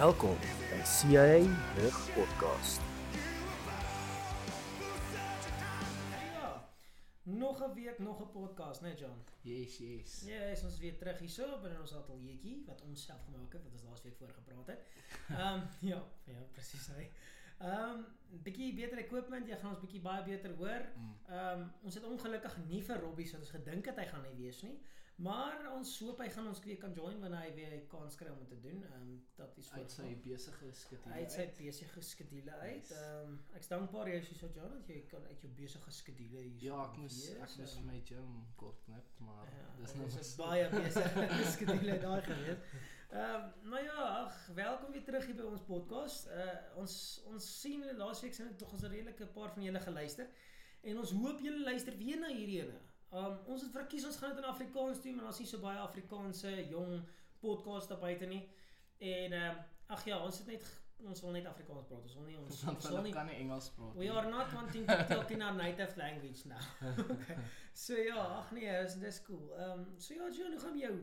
Welkom by CIA Rig Podcast. Ja. Nog 'n week, nog 'n podcast, né, nee John? Yes, yes. Ja, is ons weer terug hierso binne ons ateljeetjie wat ons self gemaak het wat ons laas week voor gepraat het. Ehm um, ja, ja, presies hy. Ehm um, bietjie beter equipment, jy gaan ons bietjie baie beter hoor. Mm. Ehm um, ons het ongelukkig nie vir Robbie soos ons gedink het hy gaan hy wees nie. Maar ons hoop hy gaan ons weer kan join wanneer hy weer kans kry om dit te doen. Ehm um, dat is Uit sy besige skedule. uit sy besige skedule uit. Ehm um, ek's dankbaar jy is so John dat jy kan uit jou besige skedule hier Ja, ek moes ek moes ehm, my gym kort knip, maar Ja, dis nou is baie besig skedule daai gewees. Ehm um, maar ja, ag, welkom weer terug hier by ons podcast. Uh ons ons sien laasweek sien tog ons 'n redelike paar van julle geluister en ons hoop julle luister weer na hierdie ene. Um ons het verkies ons gaan dit in Afrikaans doen, maar daar's nie so baie Afrikaanse jong podcast daar buite nie. En ehm um, ag ja, ons het net ons wil net Afrikaans praat. Ons wil nie ons, ons wil nie kan nie Engels praat. We are not wanting to talk in our native language now. okay. So ja, ag nee, dis dis cool. Ehm um, so ja, John, hoe gaan jou?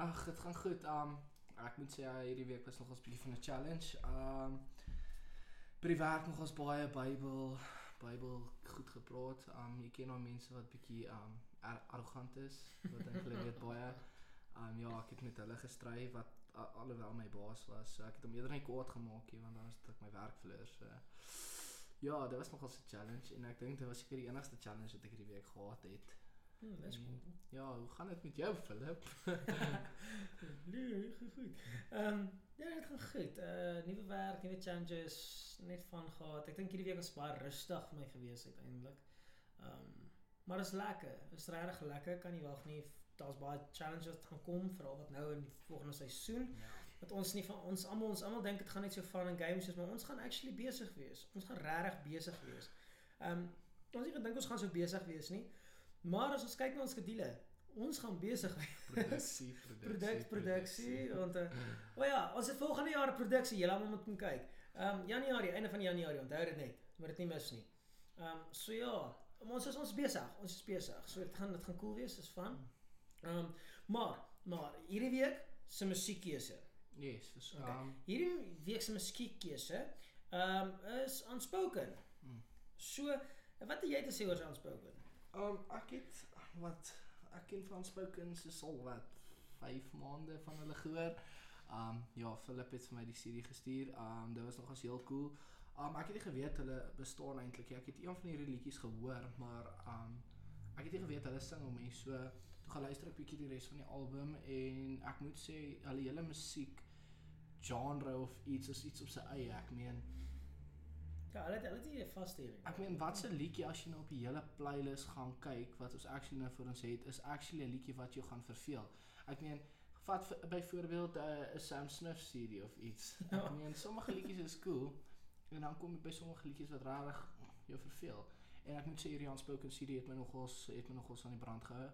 Ag, dit gaan goed. Um ek moet sê hierdie week was nog 'n bietjie van 'n challenge. Um by die werk nog ons baie Bybel Bybel goed gepraat. Um jy ken nou mense wat bietjie um ar arrogant is, wat dink hulle weet baie. Um ja, ek het met hulle gestry wat a- alhoewel my baas was. So ek het hom eerder net kwaad gemaak hier want anders het ek my werk verloor. So ja, dit was nogal 'n challenge en ek dink dit was seker die enigste challenge wat ek hierdie week gehad het. Hm, dis cool. Ja, hoe gaan dit met jou, Philip? Nee, goed. Ehm um, ja, dit gaan goed. Uh nuwe werk, nuwe challenges, net van gehad. Ek dink hierdie week was baie rustig vir my gewees uiteindelik. Ehm um, maar dit is lekker. Dit is regtig lekker. Kan nie wag nie. Daar's baie challenges gaan kom, veral wat nou in die volgende seisoen. Ja. wat ons nie van ons almal ons almal dink dit gaan net so fun en games wees, maar ons gaan actually besig wees. Ons gaan regtig besig wees. Ehm um, ons het gedink ons gaan so besig wees nie. Maar as ons kyk na ons skedule, ons gaan besig. Produksie, produksie. Produk produksie want uh, o ja, ons het volgende jaar produksie. Julle almal moet kyk. Ehm um, Januarie, einde van Januarie, onthou dit net. Moet dit nie mis nie. Ehm um, so ja, ons is ons besig. Ons is besig. So dit gaan dit gaan cool wees, is fun. Ehm um, maar maar hierdie week se musiekkeuse. Yes, vers, Okay. um, Hierdie week se musiekkeuse ehm um, is unspoken. Mm. So, wat het jy te sê oor unspoken? um ek het wat ek ken van Spoken se al wat 5 maande van hulle gehoor. Um ja, Philip het vir my die CD gestuur. Um dit was nogals heel cool. Um ek het nie geweet hulle bestaan eintlik nie. Ek het een van hierdie liedjies gehoor, maar um ek het nie geweet hulle sing hom nie. So toe gaan luister ek bietjie die res van die album en ek moet sê hulle hele musiek genre of iets is iets op sy eie. Ek meen Ja, hulle het hulle het nie 'n vaste hier. Ek meen wat se liedjie as jy nou op die hele playlist gaan kyk wat ons actually nou vir ons het is actually 'n liedjie wat jou gaan verveel. Ek meen vat byvoorbeeld 'n uh, Sam Smith CD of iets. Ek meen sommige liedjies is cool en dan kom jy by sommige liedjies wat regtig jou verveel. En ek moet sê hierdie unspoken CD het my nogals het my nogals aan die brand gehou.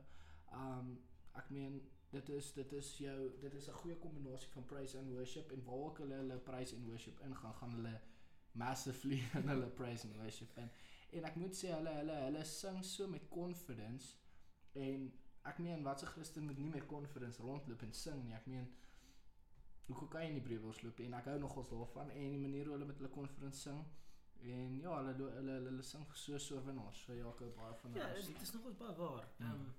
Um ek meen dit is dit is jou dit is 'n goeie kombinasie van praise and worship en waar ook hulle hulle praise and worship ingaan gaan hulle massively in hulle praise and worship in. En ek moet sê hulle hulle hulle sing so met confidence en ek meen watse Christen moet nie met confidence rondloop en sing nie. Ek meen hoe kan jy in die Bybels loop en ek hou nogals daarvan en die manier hoe hulle met hulle confidence sing en ja, hulle hulle hulle, hulle sing so so winnaars. So ja, ek hou baie van Ja, hulle. dit musiek. is nogals baie waar. Mm. Ehm um,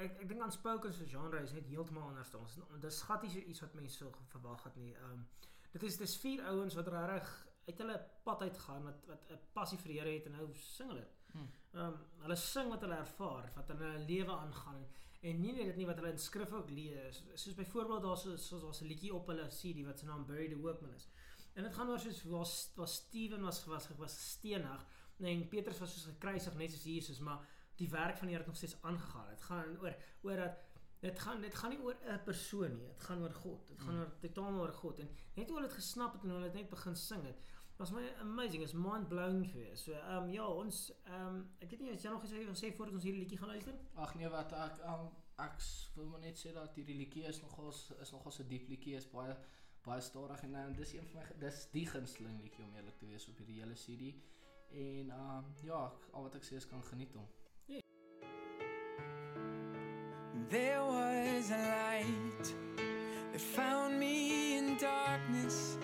ek ek dink unspoken se genre is net heeltemal anders dan ons. Dis nie so iets wat mense so verwag het nie. Ehm um, dit is dis vier ouens wat regtig uit hulle pad uitgaan wat wat 'n passie vir die Here het en nou sing hulle. Hmm. Ehm um, hulle sing wat hulle ervaar, wat in hulle lewe aangaan en nie net dit nie wat hulle in skrif ook lees. Soos byvoorbeeld daar's so, soos daar's 'n liedjie op hulle CD wat se naam Bury the Workman is. En dit gaan oor soos was was Steven was was was gestenig en Petrus was soos gekruisig net soos Jesus, maar die werk van die Here het nog steeds aangegaan. Dit gaan oor oor dat dit gaan dit gaan nie oor 'n persoon nie, dit gaan oor God. Dit gaan Mm. oor totaal oor God en net hoe hulle dit gesnap het en hulle dit net begin sing het. Was my amazing, is mind blown geweest. So ehm um, ja, ons ehm um, ek weet nie as jy nog iets wil sê voordat ons hierdie liedjie gaan luister. Ag nee, wat ek um, ek wil maar net sê dat hierdie liedjie is nogals is nogals 'n diep liedjie, is baie baie stadig en um, dis een van my dis die gunsteling liedjie om eerlik te wees op hierdie hele CD. En um, ja, al wat ek sê is kan geniet hom. There was a light that found me in darkness.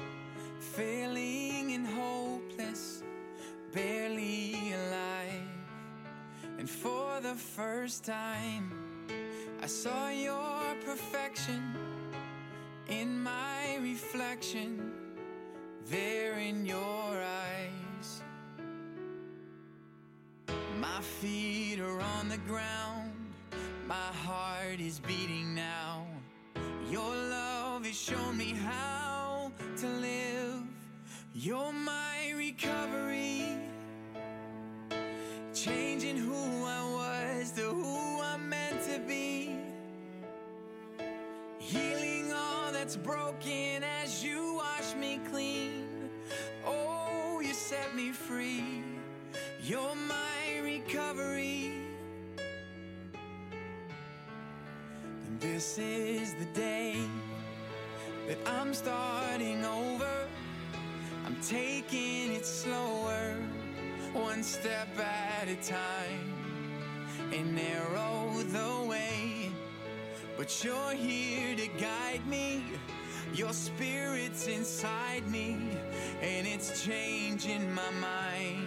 First time I saw your perfection in my reflection there in your eyes. My feet are on the ground, my heart is beating now. Your love has shown me how to live. You're broken as you wash me clean. Oh, you set me free. You're my recovery. And this is the day that I'm starting over. I'm taking it slower, one step at a time. And narrow the but you're here to guide me. Your spirit's inside me, and it's changing my mind.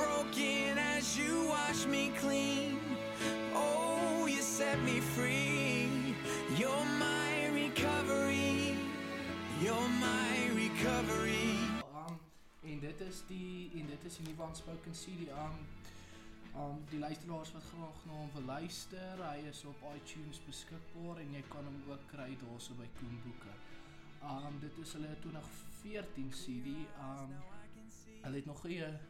Broken as you wash me clean. Oh, you set me free. You're my recovery. You're my recovery. Um, en dit is die en dit is die nuwe unspoken CD. Um, um die luisteraars wat graag na hom wil luister, hy is op iTunes beskikbaar en jy kan hom ook kry daarso by Koen Boeke. Um dit is hulle 2014 CD. Um hulle het nog 'n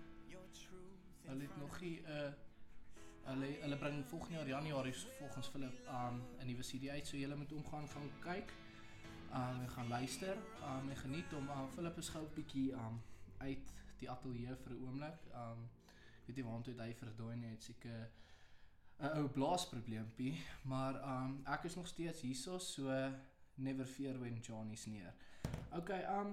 hulle het nog nie 'n hulle hulle bring volgende jaar Januarie volgens Philip um 'n nuwe CD uit, so jy moet hom gaan kyk. Um en gaan luister. Um en geniet hom. Um Philip is gou 'n bietjie um uit die ateljee vir 'n oomblik. Um weet nie waartoe hy verdwyn het, seker 'n ou blaasprobleempie, maar um ek is nog steeds hierso, so never fear when Johnny's near. Okay, um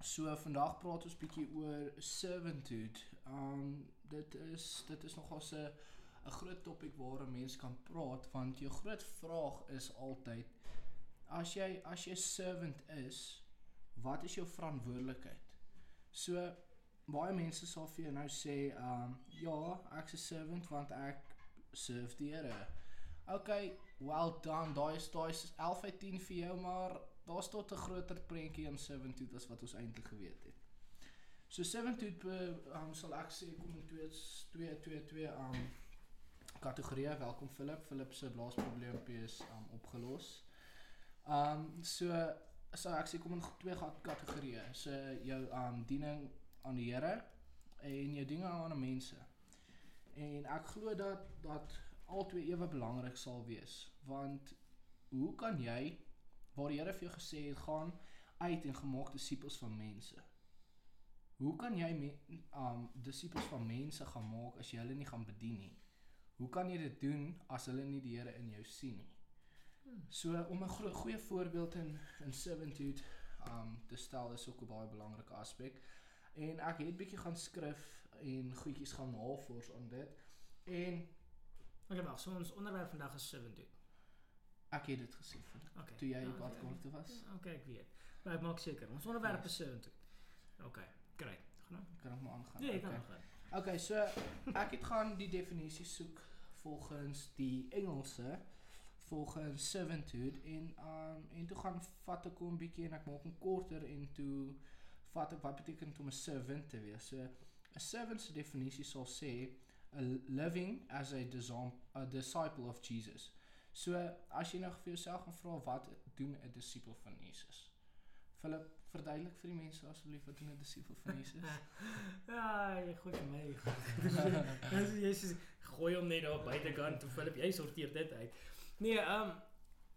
so vandag praat ons bietjie oor servanthood. Um dit is dit is nogal 'n 'n groot topik waar 'n mens kan praat want jou groot vraag is altyd as jy as jy servant is, wat is jou verantwoordelikheid? So baie mense sal vir jou nou sê, um ja, ek's 'n servant want ek serve die Here. Okay, well done. Daai is daai is 11 uit 10 vir jou, maar daar's tot 'n groter prentjie in servanthood as wat ons eintlik geweet het. So servanthood uh, um, sal ek sê kom in 2 2 2 2 um kategorieë. Welkom Philip. Philip se blaasprobleempie is um opgelos. Um so so ek sê kom in twee kategorieë. So jou um diening aan die Here en jou dinge aan mense. En ek glo dat dat albei ewe belangrik sal wees want hoe kan jy waar die Here vir jou gesê het gaan uit en gemaak disippels van mense. Hoe kan jy me, um disippels van mense gaan maak as jy hulle nie gaan bedien nie? Hoe kan jy dit doen as hulle nie die Here in jou sien nie? So om 'n gro- goeie voorbeeld in in servanthood um te stel is ook 'n baie belangrike aspek. En ek het bietjie gaan skrif en goedjies gaan navors aan dit. En Okay, wag, so ons onderwerp vandag is servanthood. ek het dit gesê vir Okay. toe jy Ja, wat okay. kom toe was. Okay, ek weet. Maar ek maak seker. Ons onderwerp Yes. is servanthood. Okay, great. Gaan aan. Kan ek maar aangaan. Nee, jy kan Okay. nog gaan. Okay, so ek het gaan die definisie soek volgens die Engelse volgens servanthood en um en toe gaan vat ek hom bietjie en ek maak hom korter en toe vat ek wat beteken om 'n servant te wees. So 'n servant se definisie sal sê a living as a, a disciple of Jesus. So as jy nou vir jouself gaan vra wat doen 'n disipel van Jesus? Philip, verduidelik vir die mense asseblief wat doen 'n disipel van Jesus? Ja, jy gooi vir my. Dis jy sê gooi hom net daar buitekant toe Philip, jy sorteer dit uit. Nee, ehm um,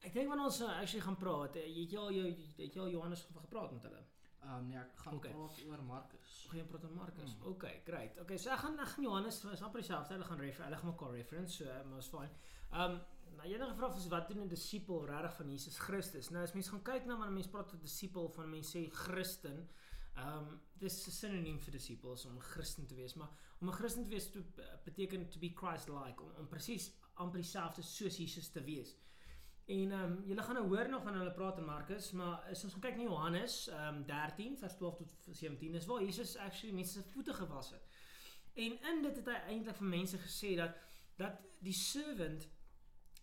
ek dink wanneer ons uh, actually gaan praat, eh, jy het al jou het jy al Johannes van gepraat met hulle. Um nee, ek gaan Okay. praat oor Markus. Gaan jy praat met Markus? Mm. Mm. Okay, great. Okay, so ek gaan ek gaan Johannes is amper dieselfde. Hulle gaan refer, hulle gaan mekaar reference, so um, is fine. Ehm um, Nou het nou gevra is wat doen 'n disipel regtig van Jesus Christus? Nou as mens gaan kyk na wanneer mense praat oor disipel van mense sê Christen, ehm um, dis 'n sinoniem vir disipels om 'n Christen te wees, maar om 'n Christen te wees to, beteken to be Christ-like, om, om presies amper dieselfde soos Jesus te wees. En ehm um, julle gaan nou hoor nog van hulle praat in Markus, maar as ons gaan kyk na Johannes ehm um, 13 vers 12 tot 17 is waar Jesus actually mense se voete gewas het. En in dit het hy eintlik vir mense gesê dat dat die servant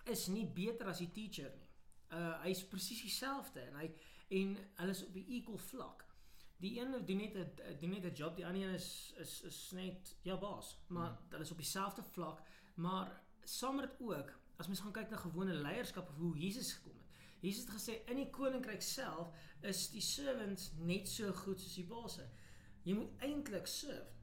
is nie beter as die teacher nie. Uh hy's presies dieselfde en hy en hulle is op 'n equal vlak. Die een doen net 'n doen net 'n job, die ander een is is is net ja baas, maar Mm. hulle is op dieselfde vlak, maar saam met dit ook as mens gaan kyk na gewone leierskap of hoe Jesus gekom het. Jesus het gesê in die koninkryk self is die servants net so goed soos die baase. Jy moet eintlik serve.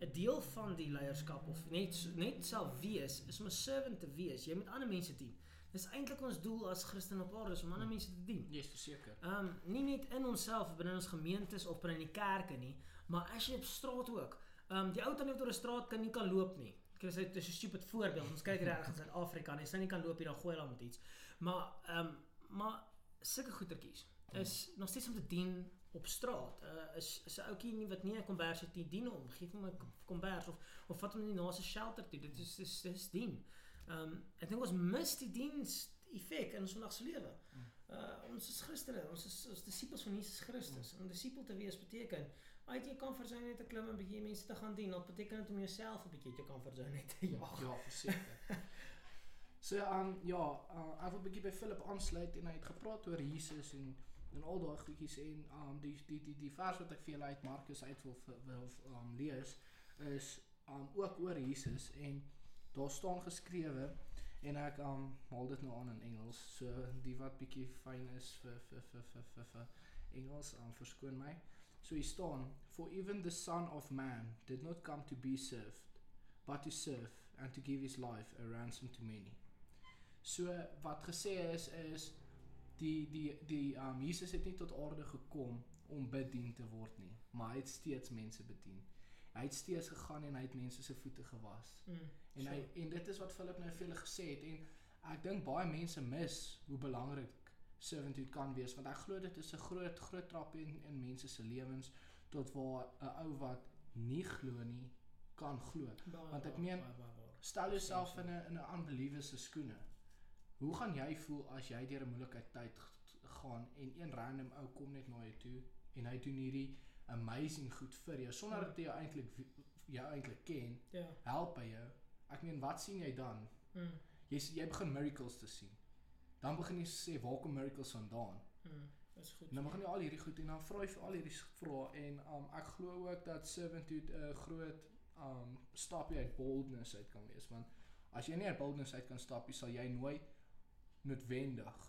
'n Deel van die leierskap of net net self wees is om 'n servant te wees. Jy moet ander mense dien. Dis eintlik ons doel as Christen op aarde is om ander mense te dien. Yes, verseker. Ehm um, nie net in onsself binne ons gemeentes of binne die kerke nie, maar as jy op straat ook. Ehm um, die ou tannie wat oor 'n straat kan nie kan loop nie. Ek sê dit is 'n stupid voorbeeld. Ons kyk reg in Suid-Afrika en hy sê nie kan loop hier dan gooi hulle hom met iets. Maar ehm um, maar sulke goetertjies is nog steeds om te dien op straat. Uh is is 'n ouetjie nie wat nie 'n kombers het nie, dien hom. Geef hom 'n kom- kombers of of vat hom na die naaste shelter toe. Dit is dis dis dien. Ehm um, ek dink ons mis die diens effek in ons vandag se lewe. Uh ons is Christene, ons is ons disipels van Jesus Christus. Om disipel te wees beteken uit jou comfort zone uit te klim en 'n bietjie mense te gaan dien. Dit beteken dit om jouself 'n bietjie uit jou comfort zone uit te jaag. Ja, verseker. so um ja, uh, ek wil 'n bietjie by Philip aansluit en hy het gepraat oor Jesus en en al daai goedjies en um die die die die vers wat ek vir julle uit Markus uit wil wil um lees is um ook oor Jesus en daar staan geskrewe en ek um haal dit nou aan in Engels. So die wat bietjie fyn is vir vir vir vir vir, vir Engels, um verskoon my. So hier staan for even the son of man did not come to be served but to serve and to give his life a ransom to many. So wat gesê is is die die die um Jesus het nie tot aarde gekom om bedien te word nie, maar hy het steeds mense bedien. Hy het steeds gegaan en hy het mense se voete gewas. Mm, En hy en dit is wat Philip nou vir hulle gesê het en ek dink baie mense mis hoe belangrik servanthood kan wees want ek glo dit is 'n groot groot trap in in mense se lewens tot waar 'n ou wat nie glo nie kan glo. Want ek meen-. Stel jouself in 'n in 'n unbeliever se skoene. Hoe gaan jy voel as jy deur 'n moeilikheid tyd gaan en een random ou kom net na jou toe en hy doen hierdie amazing goed vir jou sonder dat hy jou eintlik jou eintlik ken, Ja. help hy jou. Ek meen wat sien jy dan? Mm, Jy jy begin miracles te sien. Dan begin jy sê waar kom miracles vandaan? mm, dis goed. Dan begin jy al hierdie goed en dan vra jy vir al hierdie vrae en um ek glo ook dat servanthood 'n groot um stapie uit boldness uit kan wees want as jy nie uit boldness uit kan stap nie sal jy nooit noodwendig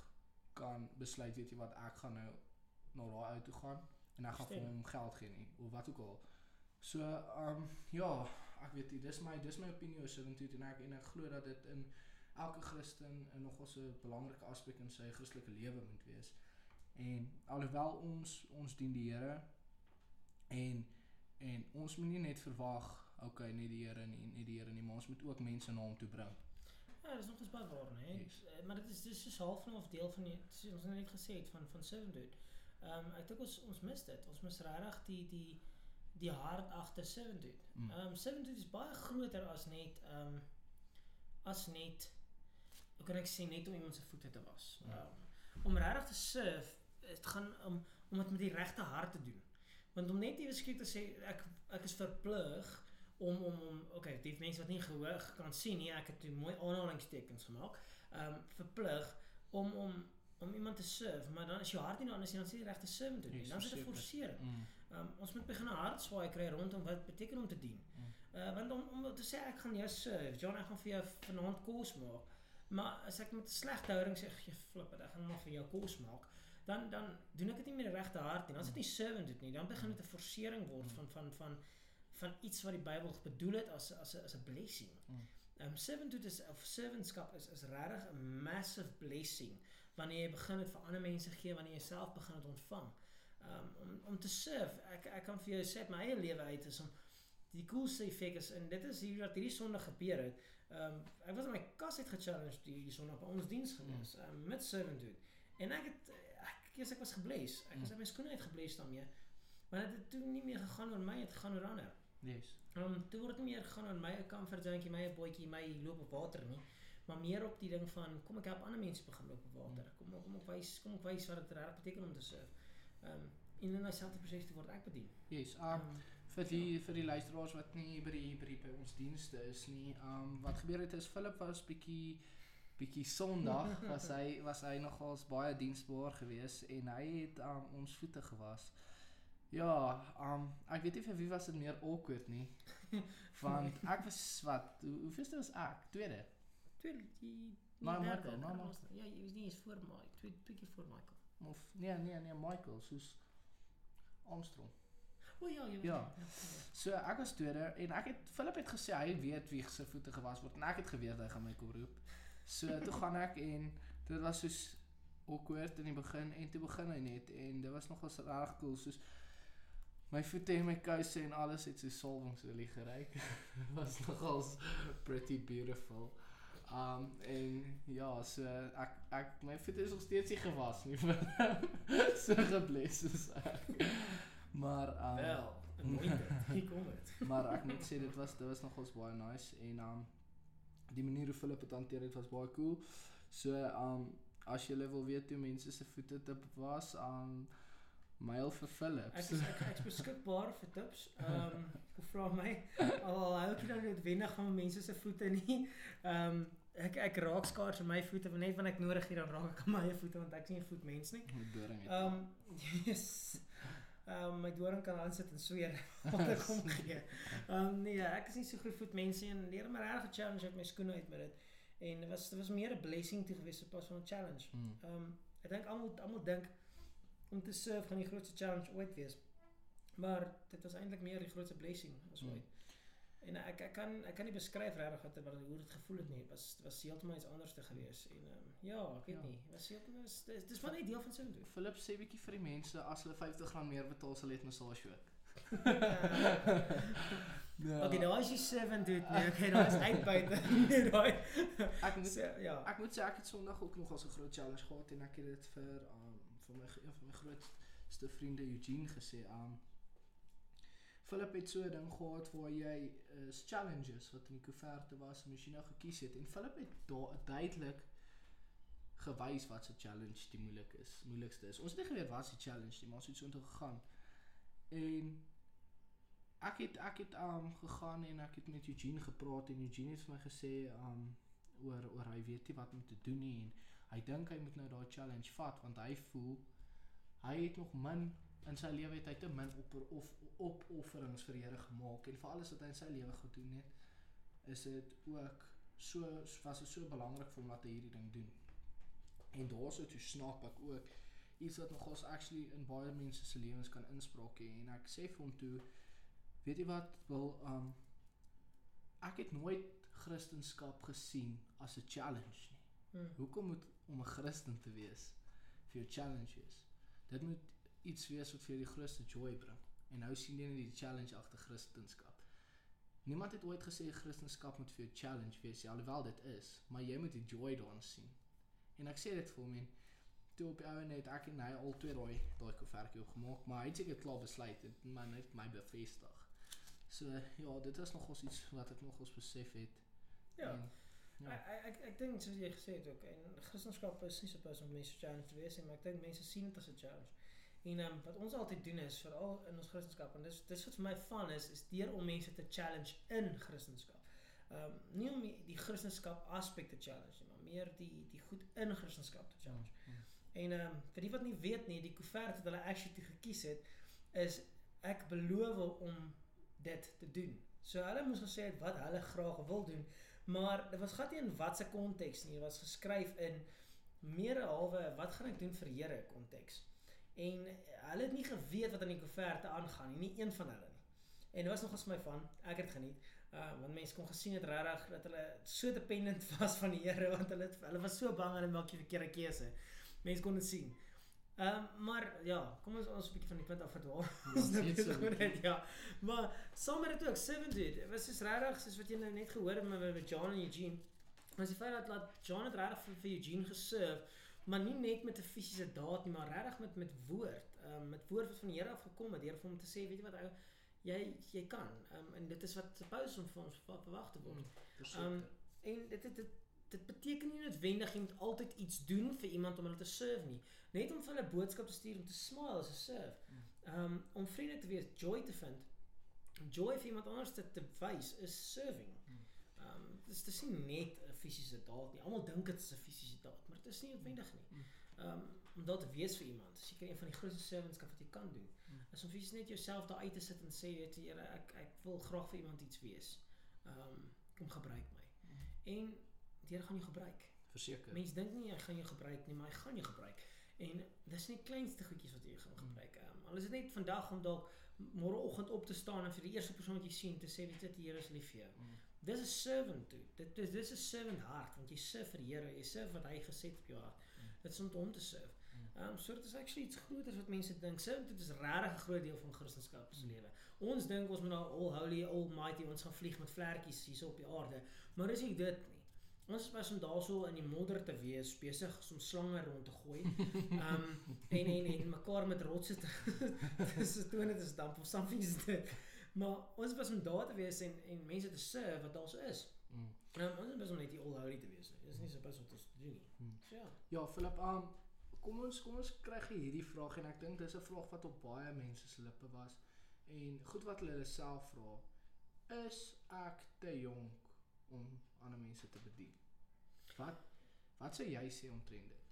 kan besluit weet jy wat ek gaan nou na daai ou toe gaan en ek gaan vir hom geld gee nie of wat ook al. So um ja, ek weet nie, dis my dis my opinie oor servanthood en ek en ek glo dat dit in elke Christen 'n nogal 'n belangrike aspek in sy Christelike lewe moet wees. En alhoewel ons ons dien die Here en en ons moet nie net verwag okay net die Here nie nie die Here nie maar ons moet ook mense na hom toe bring. Ja, dis nog eens baie waar, né? Yes. Maar dit is dis is half nou of deel van die soos ons nou net gesê het van van servanthood. Ehm um, ek dink ons ons mis dit. Ons mis regtig die die die hart agter servanthood. Mm. Ehm um, servanthood is baie groter as net ehm um, as net hoe kan ek sê net om iemand se voete te was. Ja. Um, om regtig te serve, dit gaan om om dit met die regte hart te doen. Want om net ewe skielik te sê ek ek is verplig om om om okay, die mense wat nie gehoor kan sien nie, ek het toe mooi aanhalingstekens gemaak. Ehm um, verplig om om om iemand te serve, maar dan as jou hart nie dan is jy dan sê jy regte servant doen nie. Dan is dit 'n forsering. Mm. Um, ons moet begin 'n hartswaai kry rondom wat beteken om te dien. Mm. Uh want om om te sê ek gaan jou serve, John ek gaan vir jou vanaand kos maak. Maar as ek met 'n slegte houding sê jy flip ek gaan maar vir jou kos maak, dan dan doen ek dit nie met die regte hart nie. Dan is dit nie servant dit nie. Dan begin dit 'n forsering word Mm. van van van van iets wat die Bybel bedoel het as as 'n as 'n blessing. Mm. Um servanthood is of servantskap is is regtig 'n massive blessing wanneer jy begin dit vir ander mense gee, wanneer jy self begin dit ontvang. Um om om te serve, ek ek kan vir jou sê uit my eie lewe uit is om die coolste effek is en dit is hier wat hierdie Sondag gebeur het. Um, ek was in my kas uit gechallenged hierdie Sondag by ons diens gewees um, met servanthood. En ek het ek eers ek was gebles. Ek was uit my skoene uit gebles daarmee. Maar dit het toe nie meer gegaan oor my, het gegaan oor ander. Yes. Ehm um, toe word dit meer gegaan oor my 'n comfort zonetjie, my 'n bootjie, my loop op water nie. Maar meer op die ding van kom ek help ander mense begin loop op water. Kom kom ek wys kom ek wys wat dit regtig beteken om te surf. Ehm um, en in dieselfde proses te word ek bedien. Yes. Um Ehm, vir die vir die luisteraars wat nie by die by die by ons dienste is nie. Um wat gebeur het is Philip was bietjie bietjie Sondag was hy was hy nogals baie diensbaar geweest en hy het um ons voete gewas. Ja, um ek weet nie vir wie was dit meer awkward nie. Want ek was wat, hoe, hoeveelste was ek? Tweede. Tweede die Maar Michael, maar dit. Ja, jy was nie eens voor Mike, twee keer voor Michael. Of nee, nee, nee, Michael, soos Armstrong. O ja, jy was Ja. ja. So ek was tweede en ek het Philip het gesê hy weet wie se voete gewas word en ek het geweet hy gaan my kom roep. So toe gaan ek en dit was soos awkward in die begin en toe begin hy net en dit was nogals reg cool soos my voete en my kouse en alles het so salwingsolie. Dit was nogals pretty beautiful. Um en ja, so ek ek my voete is nog steeds nie gewas nie. so gebless is ek. Maar um Wel, mooi. Hier kom dit. maar ek moet sê dit was dit was nogals baie nice en um die manier hoe Philip dit hanteer het was baie cool. So um as jy wil weet hoe mense se voete te was, um mail vir Philip. Ek is ek, ek is beskikbaar vir tips. Ehm um, vra my al hou ek nou noodwendig van mense se voete nie. Ehm um, ek ek raak skaars aan my voete want net wanneer ek nodig het dan raak ek aan my voete want ek is nie 'n voetmens nie. Met doring het. Ehm um, yes. Ehm um, my doring kan aan sit en sweer wat ek hom gee. Ehm um, nee, ek is nie so goed voetmens nie en leer my regtig challenge uit my skoene uit met dit. En dit was dit was meer 'n blessing toe gewees as pas van 'n challenge. Mm. Ehm um, ek dink almal almal dink om te surf gaan die grootste challenge ooit wees. Maar dit was eintlik meer die grootste blessing as Mm. ooit. En ek ek kan ek kan nie beskryf regtig wat wat hoe dit gevoel het nie. Dit was dit was heeltemal iets anders te gewees en um, ja, ek weet Ja. nie. Dit was heeltemal dis dis dis maar net deel van sin doen. Philip sê bietjie vir die mense as hulle R50 meer betaal sal het massage ook. Ja. Okay, daai is die seven dude. Nee, okay, daai is uitbuite. Nee, daai. ek moet So, ja. Ek moet sê ek het Sondag ook nog as 'n groot challenge gehad en ek het dit vir um vir my een van my grootste vriende Eugene gesê um Philip het so 'n ding gehad waar jy is challenges wat in die koeverte was en as jy nou gekies het en Philip het daar duidelik gewys wat se challenge die moeilik is, moeilikste is. Ons het nie geweet wat se challenge nie, maar ons het so intoe gegaan. En ek het ek het um gegaan en ek het met Eugene gepraat en Eugene het vir my gesê um oor oor hy weet nie wat om te doen nie en hy dink hy moet nou daai challenge vat want hy voel hy het nog min in sy lewe het hy te min op of opofferings vir die Here gemaak en vir alles wat hy in sy lewe gedoen het is dit ook so was dit so belangrik vir hom dat hy hierdie ding doen. En daarso toe snap ek ook iets wat nogals actually in baie mense se lewens kan inspraak hê en ek sê vir hom toe weet jy wat wil um ek het nooit Christendom gesien as 'n challenge nie. Hmm. Hoekom moet om 'n Christen te wees vir jou challenge is? Dit moet iets wees wat vir jou die grootste joy bring. En nou sien jy net die challenge agter Christendom. Niemand het ooit gesê Christendom moet vir jou challenge wees, ja, alhoewel dit is, maar jy moet die joy daarin sien. En ek sê dit vir hom en toe op die ou net ek en hy al twee daai daai koevertjie opgemaak, maar hy het seker klaar besluit en my net my bevestig. So ja, dit is nogals iets wat ek nogals besef het. Ja. En, Ja. ja. Ek ek ek dink soos jy gesê het ook en Christendom is nie supposed om mense challenge te wees nie, maar ek dink mense sien dit as 'n challenge. En um, wat ons altyd doen is veral in ons Christendom en dis dis wat vir my fun is is deur om mense te challenge in Christendom. Ehm um, nie om die, die Christendom aspek te challenge nie, maar meer die die goed in Christendom te challenge. Mm. En ehm um, vir die wat nie weet nie, die koevert wat hulle actually toe gekies het is ek beloof om dit te doen. So hulle moes gesê het wat hulle graag wil doen, maar dit was glad nie in watse konteks nie, dit was geskryf in meer halwe wat gaan ek doen vir Here konteks. En hulle het nie geweet wat aan die koeverte aangaan nie, nie een van hulle nie. En dit was nogals my van, ek het geniet. Uh want mense kon gesien het regtig dat hulle so dependent was van die Here want hulle het, hulle was so bang hulle maak die verkeerde keuse. Mense kon dit sien. Ehm maar ja, kom ons ons 'n bietjie van die punt af verdwaal. Ja, Ons nou net dit, ja. Maar saam met dit ook Seven dude, was is regtig soos wat jy nou net gehoor het met met John en Eugene. Was die feit dat laat John het regtig vir, vir Eugene geserve, maar nie net met 'n fisiese daad nie, maar regtig met met woord. Ehm um, met woord wat van die Here af gekom het, deur vir hom te sê, weet jy wat ou, jy jy kan. Ehm um, en dit is wat suppose om van ons ver- verwag te word. Verseker. Um, en dit dit dit dit beteken nie noodwendig jy moet altyd iets doen vir iemand om hulle te serve nie. Net om vir hulle 'n boodskap te stuur om te smile as 'n serve. Um om vriende te wees, joy te vind. Joy vir iemand anders te, te wys is serving. Um dis dis nie net 'n fisiese daad nie. Almal dink dit is 'n fisiese daad, maar dit is nie noodwendig nie. Um om daar te wees vir iemand. Seker een van die grootste servantskap wat jy kan doen. Is om fisies net jouself daar uit te sit en sê weet jy Here, ek ek wil graag vir iemand iets wees. Um kom gebruik my. En Here gaan jou gebruik. Verseker. Mense dink nie hy gaan jou gebruik nie, maar hy gaan jou gebruik. En dis net kleinste goedjies wat jy gaan gebruik. Um, al is dit net vandag om dalk môreoggend op te staan en vir die eerste persoon wat jy sien te sê weet jy die Here is lief vir jou. Mm. Dis 'n servant toe. Dit dis dis 'n servant hart want jy serve vir die Here, jy serve wat hy geset op jou hart. Dit is om hom te serve. Ehm um, so dit is actually iets groters wat mense dink. Servant dit is regtig 'n groot deel van Christendom se lewe. Ons dink ons moet nou all holy, almighty, ons gaan vlieg met vlekkies hier op die aarde, maar dis nie dit nie. Ons is pas om daarso in die modder te wees, besig om slange rond te gooi. Ehm um, en en en mekaar met rotse te dis toe net is damp of something is dit. Maar ons is pas om daar te wees en en mense te serve wat daar so is. Mm. Ehm um, ons is pas om net die all holy te wees. Dis nie so pas om te doen nie. Mm. So ja. Ja, Philip, um kom ons kom ons kry hierdie vraag en ek dink dis 'n vraag wat op baie mense se lippe was en goed wat hulle self vra. Is ek te jonk om ander mense te bedien? Wat wat sou jy sê omtrent dit?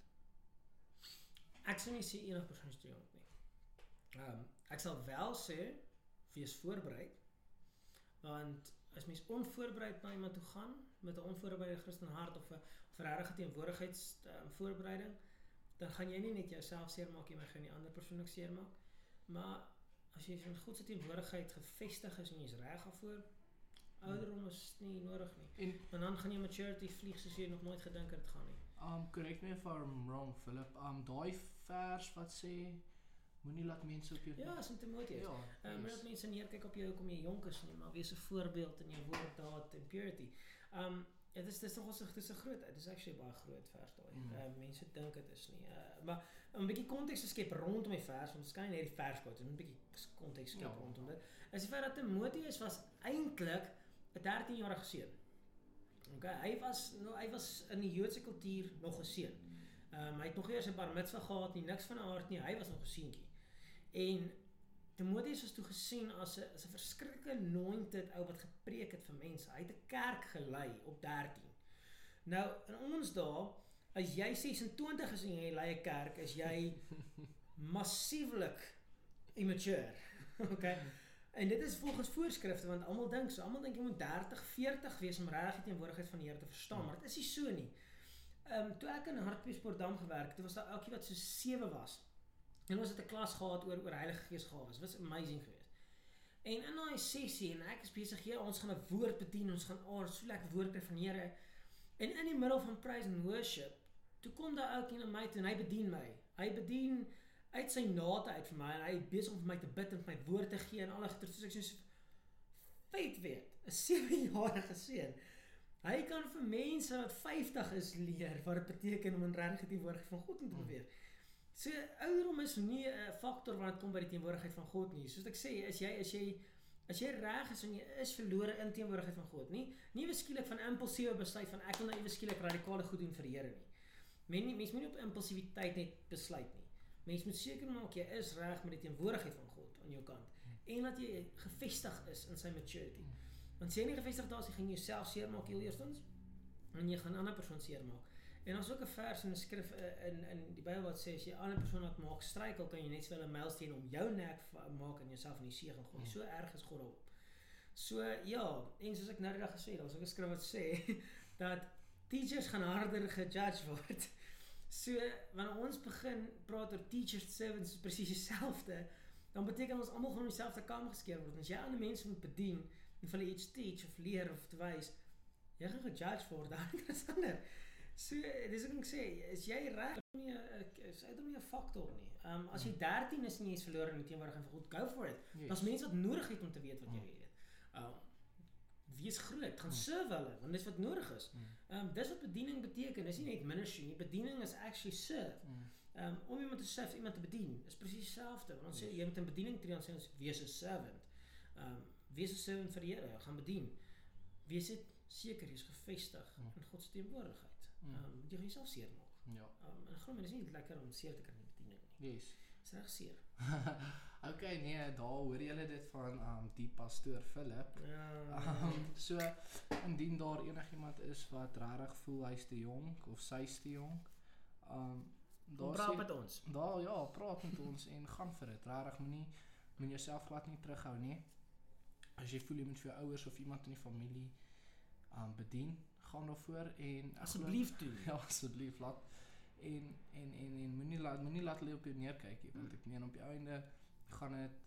Ek sou nie sê enige persoon is te jonk nie. Ehm um, ek sal wel sê wees voorberei. Want as mens onvoorbereid na iemand toe gaan met 'n onvoorbereide Christen hart of 'n of 'n regte teenwoordigheids um, voorbereiding, dan gaan jy nie net jouself seermaak nie, maar gaan die ander persoon ook seermaak. Maar as jy in God se teenwoordigheid gevestig is en jy's reg daarvoor, ouderdom is nie nodig nie. En En dan gaan jy maturity vlieg soos jy nog nooit gedink het dit gaan nie. um correct me if I'm wrong, Philip. Um daai vers wat sê moenie laat mense op jou Ja, is in Timoteus. ja. Um, yes. dat mense neerkyk op jou kom jy jonk is nie, maar wees 'n voorbeeld in jou woord, daad en purity. Um, ja, dis dis nog ons dis 'n groot, dis actually 'n baie groot vers daai. Mm. Um, mense dink dit is nie. Uh, maar om 'n bietjie konteks te skep rondom die vers, want ons kan nie net die vers quote, 'n bietjie konteks skep Ja. rondom dit. Is die feit dat Timoteus was eintlik 'n 13-jarige seun. Okay, hy was nou hy was in die Joodse kultuur nog 'n seun. Ehm um, hy het nog eers 'n bar mitzwa gehad nie, niks van 'n aard nie. Hy was nog 'n seentjie. En Timoteus is toe gesien as 'n as 'n verskriklike anointed ou wat gepreek het vir mense. Hy het 'n kerk gelei op 13. Nou in ons dae, as jy 26 is en jy lei 'n kerk, is jy massieflik immature. Okay. En dit is volgens voorskrifte want almal dink so, almal dink jy moet 30, 40 wees om regtig die teenwoordigheid van die Here te verstaan, maar dit is nie so nie. Ehm um, toe ek in Hartbeespoortdam gewerk het, toe was daar ouetjie wat so 7 was. En ons het 'n klas gehad oor oor Heilige Gees gawes. Was amazing geweest. En in daai sessie en ek is besig hier, ons gaan 'n woord bedien, ons gaan aard so lekker woord kry van die Here. En in die middel van praise and worship, toe kom daar ouetjie na my toe en hy bedien my. Hy bedien uit sy nate uit vir my en hy is besig om vir my te bid en vir my woord te gee en al die soos ek so feit weet, 'n 7-jarige seun. Hy kan vir mense wat 50 is leer wat dit beteken om in regtig die woord van God in te beweeg. So ouderdom is nie 'n faktor wanneer dit kom by die teenwoordigheid van God nie. Soos ek sê, as jy as jy as jy reg is en jy is verlore in teenwoordigheid van God, nie nie beskielik van impulsiewe besluit van ek wil nou ewe skielik radikale goed doen vir die Here nie. Men nie mens moet nie op impulsiwiteit net besluit nie. Mens moet seker maak jy is reg met die teenwoordigheid van God aan jou kant en dat jy gevestig is in sy maturity. Want as jy nie gevestig daar is, gaan jy jouself seermaak heel eerstens en jy gaan ander persoon seermaak. En daar's ook 'n vers in die skrif eh, in in die Bybel wat sê as jy ander persoon laat maak struikel, kan jy net sowel 'n mylsteen om jou nek maak en jouself in die see gaan gooi. So erg is God daarop. So ja, en soos ek nou die dag gesê het, daar's ook 'n skrif wat sê dat teachers gaan harder gejudge word. So wanneer ons begin praat oor teachers servants is presies dieselfde, dan beteken ons almal gaan in dieselfde kam geskeer word. As jy ander mense moet bedien en vir hulle iets teach of leer of te wys, jy gaan gejudge word, dan is ander. So dis ek ek sê, is jy reg om nie 'n is uit om nie 'n faktor nie. Ehm um, as jy 13 is en jy's verlore in die teenwoordigheid van God, go for it. Yes. Daar's mense wat nodig het om te weet wat jy weet. Ehm wees groot, gaan Mm. serve hulle want dis wat nodig is. Mm. Ehm um, dis wat bediening beteken. Dis nie net ministry nie. Bediening is actually serve. Mm. Ehm um, om iemand te serve, iemand te bedien, is presies dieselfde. Want ons sê jy moet in bediening tree, dan sê ons wees 'n servant. Ehm um, wees 'n servant vir die Here, gaan bedien. Wees dit seker jy's gevestig in God se teenwoordigheid. Ehm um, jy gaan jouself seer maak. Ja. Ehm um, en glo my, dis nie lekker om seer te kry in die bediening nie. Yes. Dis reg seer. okay, nee, daar hoor julle dit van um die pastoor Philip. Ja. Um, so indien daar enigiemand is wat regtig voel hy's te jonk of sy's te jonk, um daar praat sê met ons. daar ja, praat met ons en gaan vir dit. Regtig moenie moenie jouself glad nie terughou nie. As jy voel jy moet vir jou ouers of iemand in die familie um bedien, gaan daarvoor en Asseblief doen. Ja, asseblief laat en en en en moenie laat moenie laat hulle op jou neerkyk nie, want ek meen op die einde gaan dit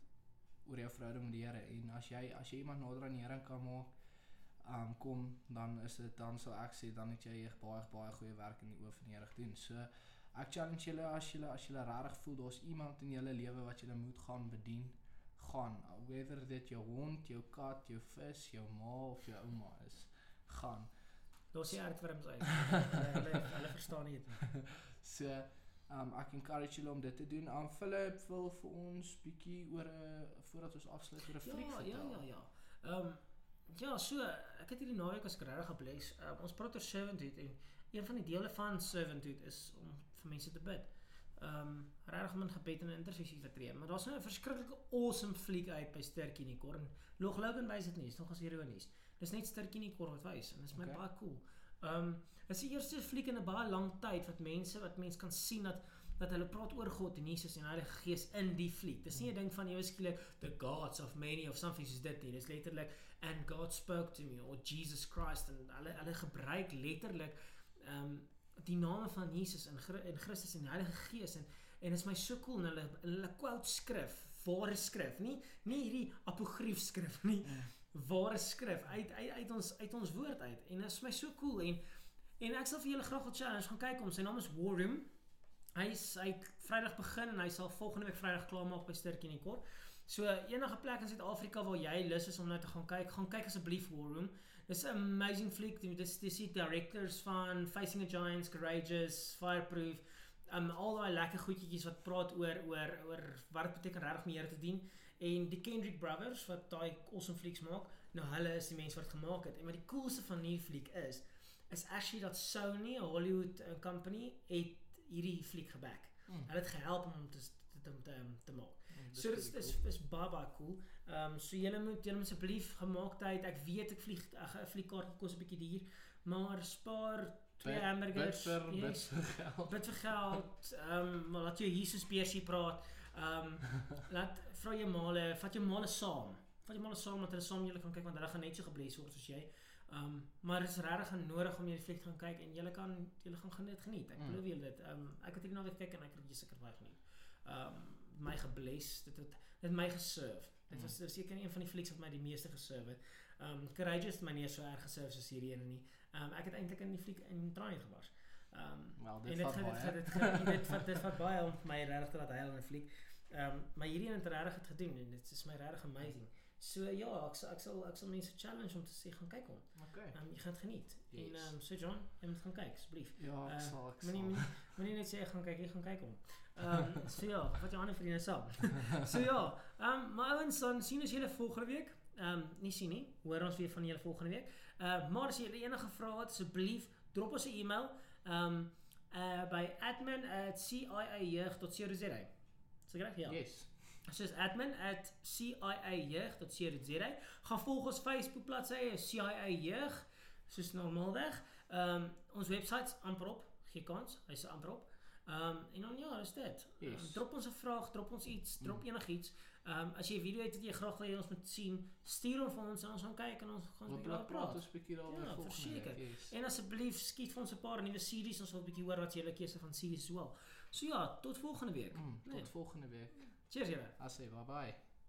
oor jou verhouding met die Here en as jy as jy iemand nader aan die Here kan maak, um kom dan is dit dan sal ek sê dan het jy baie baie goeie werk in die oë van die Here gedoen. So ek challenge julle as julle as julle regtig voel daar's iemand in julle lewe wat julle moet gaan bedien, gaan whether dit jou hond, jou kat, jou vis, jou ma of jou ouma is, gaan. Los die aardwurms uit. Hulle hulle verstaan nie dit. So um ek encourage julle om dit te doen. Um Philip wil vir ons bietjie oor 'n voordat ons afsluit oor 'n fliek Ja, ja, vertel. ja, ja. Ehm um, ja, so ek het hierdie naweek as regtig gebless. Um, ons praat oor servanthood en een van die dele van servanthood is om vir mense te bid. Um, regtig om in gebed en in intersessie te tree. Maar daar's nou 'n verskriklike awesome fliek uit by Sterkie Log Logan wys dit nie, is nog as ironies. Dis net Sterkie kor wat wys en dit is my Okay. baie cool. Ehm um, dis die eerste fliek in 'n baie lang tyd wat mense wat mense kan sien dat dat hulle praat oor God en Jesus en Heilige Gees in die fliek. Dis nie 'n ding van jy skielik the gods of many of something soos dit nie. Dis letterlik and God spoke to me or Jesus Christ en hulle hulle gebruik letterlik ehm um, die name van Jesus en en Christus en Heilige Gees en en is my so cool en hulle hulle quote skrif, ware skrif, nie nie hierdie apokrief skrif nie. Ware skrif uit uit uit ons uit ons woord uit. En dit is my so cool en en ek sal vir julle graag wil challenge gaan kyk om sy naam is War Room. Hy is hy Vrydag begin en hy sal volgende week Vrydag klaar maak by Sturkie in die kor. So enige plek in Suid-Afrika waar jy lus is om nou te gaan kyk, gaan kyk asseblief War Room. Dis 'n amazing fliek. Dis dis die directors van Facing the Giants, Courageous, Fireproof, um al daai lekker goedjies wat praat oor oor oor wat dit beteken regtig om die Here te dien en die Kendrick Brothers wat daai awesome flieks maak. Nou hulle is die mense wat dit gemaak het. En wat die coolste van hierdie fliek is, is actually dat Sony, 'n Hollywood uh, company, het hierdie fliek geback. Mm. Hulle het gehelp om hom te te te, te, te maak. Mm, So dit is pretty is baie baie cool. Ehm um, so julle moet julle asseblief gemaaktheid. Ek weet ek vlieg 'n vliegkaart kos 'n bietjie duur, maar spaar twee Bid- hamburgers. Bid vir bid yes, vir geld. bid vir geld. Ehm um, maar laat jou Jesus beursie praat. Ehm um, laat vra jou male, vat jou male saam. Vat jou male saam dat hulle saam julle kan kyk want hulle gaan net so gebless word soos jy. Ehm um, maar dit is regtig nodig om hierdie fliek te gaan kyk en julle kan julle gaan geniet geniet. Ek Mm. beloof julle dit. Ehm um, ek het hierdie naweek gekyk en ek het seker baie geniet. Ehm um, my gebless. Dit het dit het my geserve. Dit Mm. was dis seker een van die flieks wat my die meeste geserve het. Ehm um, Courageous het my nie so erg geserve soos hierdie ene nie. Ehm um, ek het eintlik in die fliek in trane gebars. Ehm um, Wel, en dit gaan dit gaan dit vat baie om my regtig te laat huil in 'n fliek. Ehm um, maar hierdie een het regtig het gedoen en dit is my regtig amazing. So ja, ek sal ek sal ek sal mense challenge om te sê gaan kyk hom. Okay. Ehm um, jy gaan dit geniet. En Yes. ehm um, so John, jy moet gaan kyk asseblief. Ja, ek Eh, sal ek Moenie sal. moenie moenie net sê gaan kyk, jy gaan kyk hom. Ehm um, so ja, wat jou ander vriende saam. So ja, ehm um, maar ouens dan sien ons julle volgende week. Ehm um, nie sien nie. Hoor ons weer van julle volgende week. Ehm uh, maar as jy enige vrae het, asseblief drop ons 'n e-mail ehm um, uh, by admin@ciajeug.co.za. Is dit reg? Ja. Yes. Soos admin@ciajeug.co.za. Gaan volg ons Facebook bladsy, CIA Jeug, soos normaalweg. Ehm um, ons webwerf amper op, gee kans, hy's amper op. Ehm um, en dan ja, dis dit. Yes. Um, drop ons 'n vraag, drop ons iets, drop Mm. enigiets. Ehm um, as jy 'n video het wat jy graag wil hê ons moet sien, stuur hom vir ons en ons gaan kyk en ons gaan 'n bietjie daaroor praat ons bietjie daaroor Ja, verseker. Yes. En asseblief skiet vir ons 'n paar nuwe series, ons wil 'n bietjie hoor wat julle keuse van series is wel. So ja, tot volgende week. Mm, Nee. tot volgende week. Cheers julle. I say bye bye.